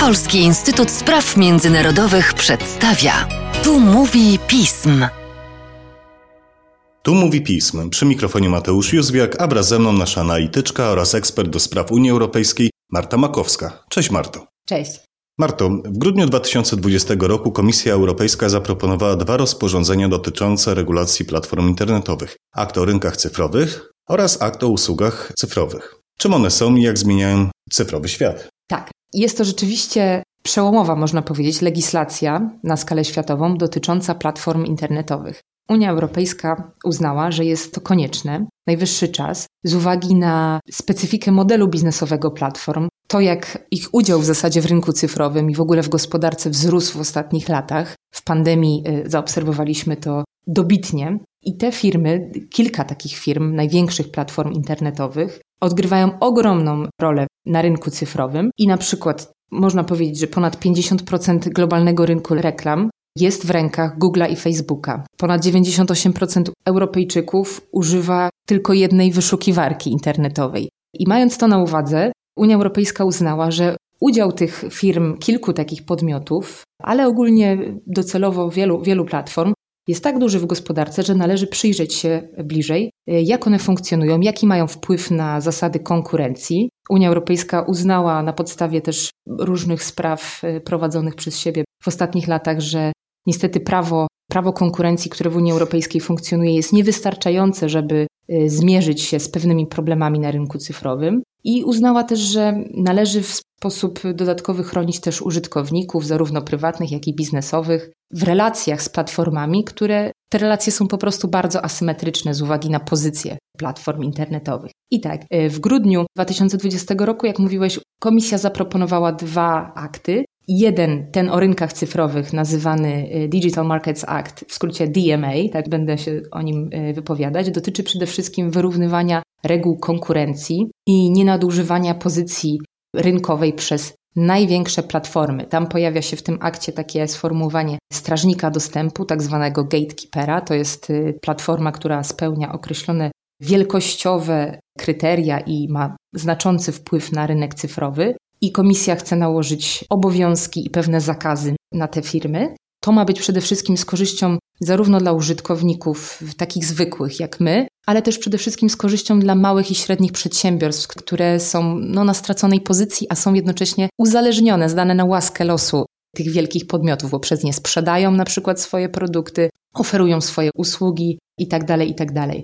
Polski Instytut Spraw Międzynarodowych przedstawia. Tu mówi pism. Tu mówi pism. Przy mikrofonie Mateusz Józwiak, a wraz ze mną nasza analityczka oraz ekspert do spraw Unii Europejskiej Marta Makowska. Cześć Marto. Cześć. Marto, w grudniu 2020 roku Komisja Europejska zaproponowała dwa rozporządzenia dotyczące regulacji platform internetowych: akt o rynkach cyfrowych oraz akt o usługach cyfrowych. Czym one są i jak zmieniają cyfrowy świat? Tak, jest to rzeczywiście przełomowa, można powiedzieć, legislacja na skalę światową dotycząca platform internetowych. Unia Europejska uznała, że jest to konieczne, najwyższy czas, z uwagi na specyfikę modelu biznesowego platform, to jak ich udział w zasadzie w rynku cyfrowym i w ogóle w gospodarce wzrósł w ostatnich latach. W pandemii y, zaobserwowaliśmy to dobitnie. I te firmy, kilka takich firm, największych platform internetowych, odgrywają ogromną rolę na rynku cyfrowym i na przykład można powiedzieć, że ponad 50% globalnego rynku reklam jest w rękach Google'a i Facebooka. Ponad 98% Europejczyków używa tylko jednej wyszukiwarki internetowej. I mając to na uwadze, Unia Europejska uznała, że udział tych firm, kilku takich podmiotów, ale ogólnie docelowo wielu, wielu platform, jest tak duży w gospodarce, że należy przyjrzeć się bliżej, jak one funkcjonują, jaki mają wpływ na zasady konkurencji. Unia Europejska uznała na podstawie też różnych spraw e, prowadzonych przez siebie w ostatnich latach, że niestety prawo, prawo konkurencji, które w Unii Europejskiej funkcjonuje, jest niewystarczające, żeby e, zmierzyć się z pewnymi problemami na rynku cyfrowym. I uznała też, że należy sposób dodatkowy chronić też użytkowników, zarówno prywatnych, jak i biznesowych, w relacjach z platformami, które te relacje są po prostu bardzo asymetryczne z uwagi na pozycję platform internetowych. I tak, e, w grudniu 2020 roku, jak mówiłeś, komisja zaproponowała dwa akty. Jeden, ten o rynkach cyfrowych, nazywany e, Digital Markets Act, w skrócie DMA, tak będę się o nim e, wypowiadać, dotyczy przede wszystkim wyrównywania reguł konkurencji i nienadużywania pozycji rynkowej przez największe platformy. Tam pojawia się w tym akcie takie sformułowanie strażnika dostępu, tak zwanego gatekeepera. To jest y, platforma, która spełnia określone wielkościowe kryteria i ma znaczący wpływ na rynek cyfrowy. I komisja chce nałożyć obowiązki i pewne zakazy na te firmy. To ma być przede wszystkim z korzyścią zarówno dla użytkowników takich zwykłych jak my, ale też przede wszystkim z korzyścią dla małych i średnich przedsiębiorstw, które są no, na straconej pozycji, a są jednocześnie uzależnione, zdane na łaskę losu tych wielkich podmiotów, bo przez nie sprzedają na przykład swoje produkty, oferują swoje usługi itd. Tak itd. Tak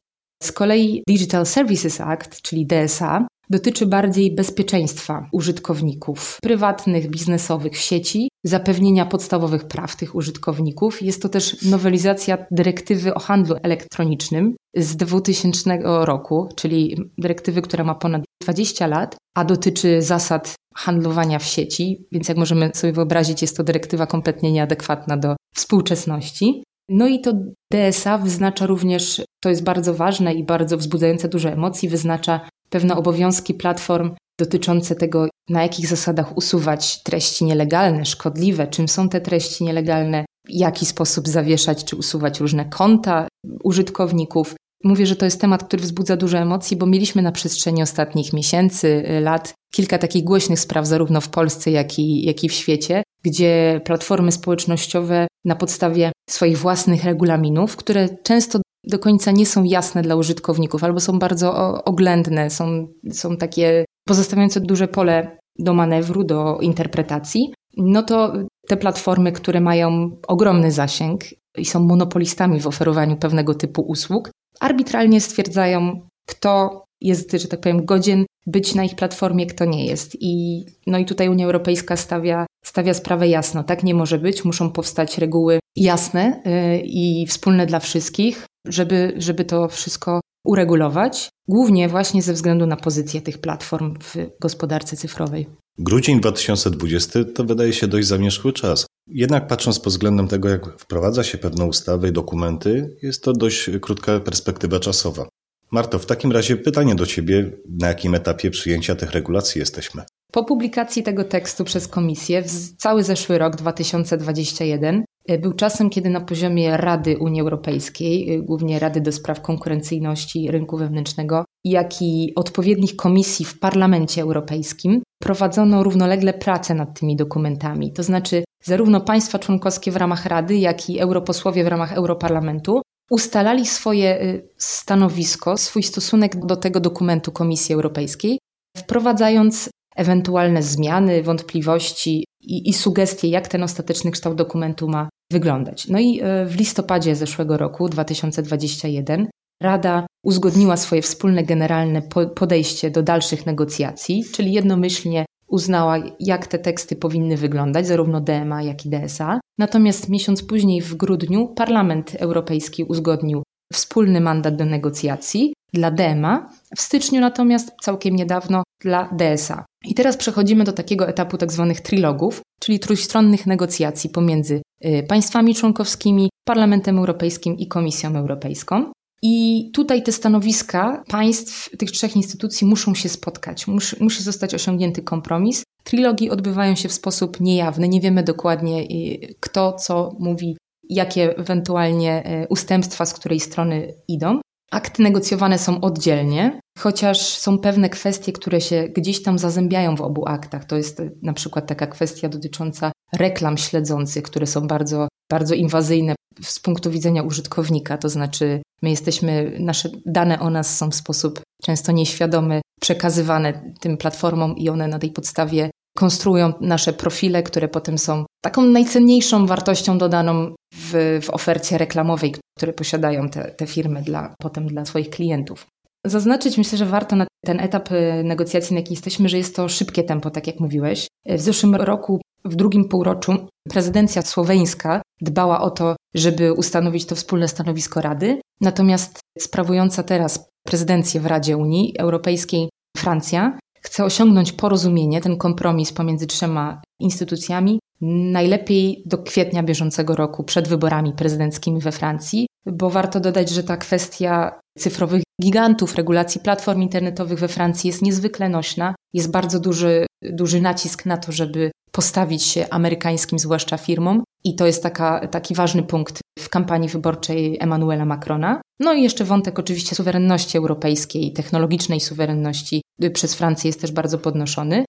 z kolei Digital Services Act, czyli DSA, dotyczy bardziej bezpieczeństwa użytkowników prywatnych, biznesowych w sieci, zapewnienia podstawowych praw tych użytkowników. Jest to też nowelizacja dyrektywy o handlu elektronicznym z 2000 roku, czyli dyrektywy, która ma ponad 20 lat, a dotyczy zasad handlowania w sieci, więc jak możemy sobie wyobrazić, jest to dyrektywa kompletnie nieadekwatna do współczesności. No i to DSA wyznacza również, to jest bardzo ważne i bardzo wzbudzające duże emocji, wyznacza pewne obowiązki platform dotyczące tego, na jakich zasadach usuwać treści nielegalne, szkodliwe, czym są te treści nielegalne, w jaki sposób zawieszać czy usuwać różne konta użytkowników. Mówię, że to jest temat, który wzbudza dużo emocji, bo mieliśmy na przestrzeni ostatnich miesięcy, lat kilka takich głośnych spraw, zarówno w Polsce, jak i, jak i w świecie, gdzie platformy społecznościowe na podstawie swoich własnych regulaminów, które często do końca nie są jasne dla użytkowników albo są bardzo oględne, są, są takie pozostawiające duże pole do manewru, do interpretacji, no to te platformy, które mają ogromny zasięg i są monopolistami w oferowaniu pewnego typu usług, arbitralnie stwierdzają, kto jest, że tak powiem, godzien być na ich platformie, kto nie jest. I, no i tutaj Unia Europejska stawia, stawia sprawę jasno. Tak nie może być, muszą powstać reguły jasne yy, i wspólne dla wszystkich, żeby, żeby to wszystko uregulować, głównie właśnie ze względu na pozycję tych platform w gospodarce cyfrowej. Grudzień 2020 to wydaje się dość zamierzchły czas. Jednak patrząc pod względem tego, jak wprowadza się pewne ustawy i dokumenty, jest to dość krótka perspektywa czasowa. Marto, w takim razie pytanie do Ciebie, na jakim etapie przyjęcia tych regulacji jesteśmy? Po publikacji tego tekstu przez komisję w cały zeszły rok 2021 był czasem, kiedy na poziomie Rady Unii Europejskiej, głównie Rady do Spraw Konkurencyjności Rynku Wewnętrznego, jak i odpowiednich komisji w Parlamencie Europejskim, prowadzono równolegle pracę nad tymi dokumentami. To znaczy, zarówno państwa członkowskie w ramach Rady, jak i europosłowie w ramach Europarlamentu ustalali swoje y, stanowisko, swój stosunek do tego dokumentu Komisji Europejskiej, wprowadzając ewentualne zmiany, wątpliwości i, i sugestie, jak ten ostateczny kształt dokumentu ma wyglądać. No i y, w listopadzie zeszłego roku, 2021, Rada uzgodniła swoje wspólne generalne podejście do dalszych negocjacji, czyli jednomyślnie uznała, jak te teksty powinny wyglądać, zarówno DMA, jak i DSA. Natomiast miesiąc później, w grudniu, Parlament Europejski uzgodnił wspólny mandat do negocjacji dla DMA, w styczniu natomiast całkiem niedawno dla DSA. I teraz przechodzimy do takiego etapu tak zwanych trilogów, czyli trójstronnych negocjacji pomiędzy y, państwami członkowskimi, Parlamentem Europejskim i Komisją Europejską. I tutaj te stanowiska państw, tych trzech instytucji muszą się spotkać, musi, musi zostać osiągnięty kompromis. Trilogii odbywają się w sposób niejawny, nie wiemy dokładnie y, kto co mówi, jakie ewentualnie y, ustępstwa z której strony idą. Akty negocjowane są oddzielnie, chociaż są pewne kwestie, które się gdzieś tam zazębiają w obu aktach. To jest y, na przykład taka kwestia dotycząca reklam śledzących, które są bardzo, bardzo inwazyjne z punktu widzenia użytkownika, to znaczy my jesteśmy, nasze dane o nas są w sposób często nieświadomy przekazywane tym platformom i one na tej podstawie konstruują nasze profile, które potem są taką najcenniejszą wartością dodaną w, w ofercie reklamowej, które posiadają te, te firmy dla, potem dla swoich klientów. Zaznaczyć myślę, że warto na ten etap y, negocjacji, na jaki jesteśmy, że jest to szybkie tempo, tak jak mówiłeś. W zeszłym roku, w drugim półroczu, prezydencja słoweńska dbała o to, żeby ustanowić to wspólne stanowisko Rady. Natomiast sprawująca teraz prezydencję w Radzie Unii Europejskiej Francja chce osiągnąć porozumienie, ten kompromis pomiędzy trzema instytucjami, najlepiej do kwietnia bieżącego roku, przed wyborami prezydenckimi we Francji, bo warto dodać, że ta kwestia cyfrowych gigantów regulacji platform internetowych we Francji jest niezwykle nośna. Jest bardzo duży, duży nacisk na to, żeby postawić się amerykańskim, zwłaszcza firmom. I to jest taka, taki ważny punkt w kampanii wyborczej Emmanuela Macrona. No i jeszcze wątek oczywiście suwerenności europejskiej, technologicznej suwerenności przez Francję jest też bardzo podnoszony.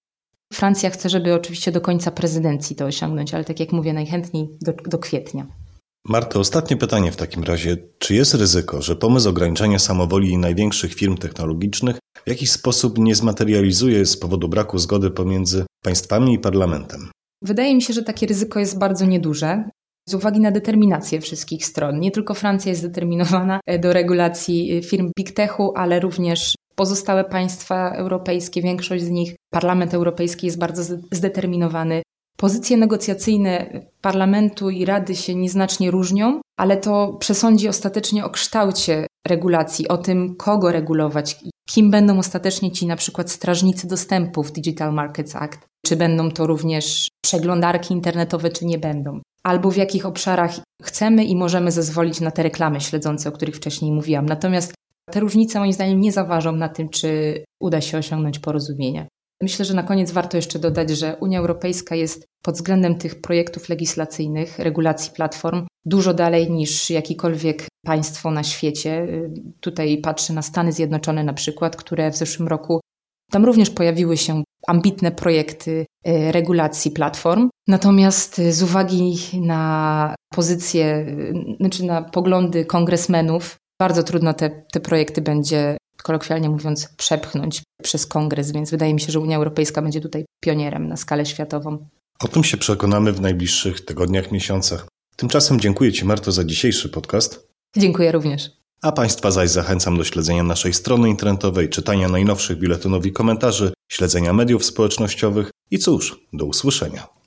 Francja chce, żeby oczywiście do końca prezydencji to osiągnąć, ale tak jak mówię, najchętniej do, do kwietnia. Marto, ostatnie pytanie w takim razie. Czy jest ryzyko, że pomysł ograniczania samowoli największych firm technologicznych w jakiś sposób nie zmaterializuje z powodu braku zgody pomiędzy państwami i parlamentem? Wydaje mi się, że takie ryzyko jest bardzo nieduże. Z uwagi na determinację wszystkich stron. Nie tylko Francja jest zdeterminowana do regulacji firm Big Techu, ale również pozostałe państwa europejskie, większość z nich, Parlament Europejski jest bardzo zdeterminowany. Pozycje negocjacyjne parlamentu i rady się nieznacznie różnią, ale to przesądzi ostatecznie o kształcie regulacji, o tym, kogo regulować, kim będą ostatecznie ci na przykład strażnicy dostępu w Digital Markets Act, czy będą to również przeglądarki internetowe, czy nie będą, albo w jakich obszarach chcemy i możemy zezwolić na te reklamy śledzące, o których wcześniej mówiłam. Natomiast te różnice moim zdaniem nie zaważą na tym, czy uda się osiągnąć porozumienie. Myślę, że na koniec warto jeszcze dodać, że Unia Europejska jest pod względem tych projektów legislacyjnych, regulacji platform, dużo dalej niż jakikolwiek państwo na świecie. Tutaj patrzę na Stany Zjednoczone na przykład, które w zeszłym roku tam również pojawiły się ambitne projekty e, regulacji platform. Natomiast z uwagi na pozycje, znaczy na poglądy kongresmenów, bardzo trudno te, te projekty będzie, kolokwialnie mówiąc, przepchnąć przez kongres, więc wydaje mi się, że Unia Europejska będzie tutaj pionierem na skalę światową. O tym się przekonamy w najbliższych tygodniach, miesiącach. Tymczasem dziękuję Ci, Marto, za dzisiejszy podcast. Dziękuję również. A Państwa zaś zachęcam do śledzenia naszej strony internetowej, czytania najnowszych biuletynów i komentarzy, śledzenia mediów społecznościowych i cóż, do usłyszenia.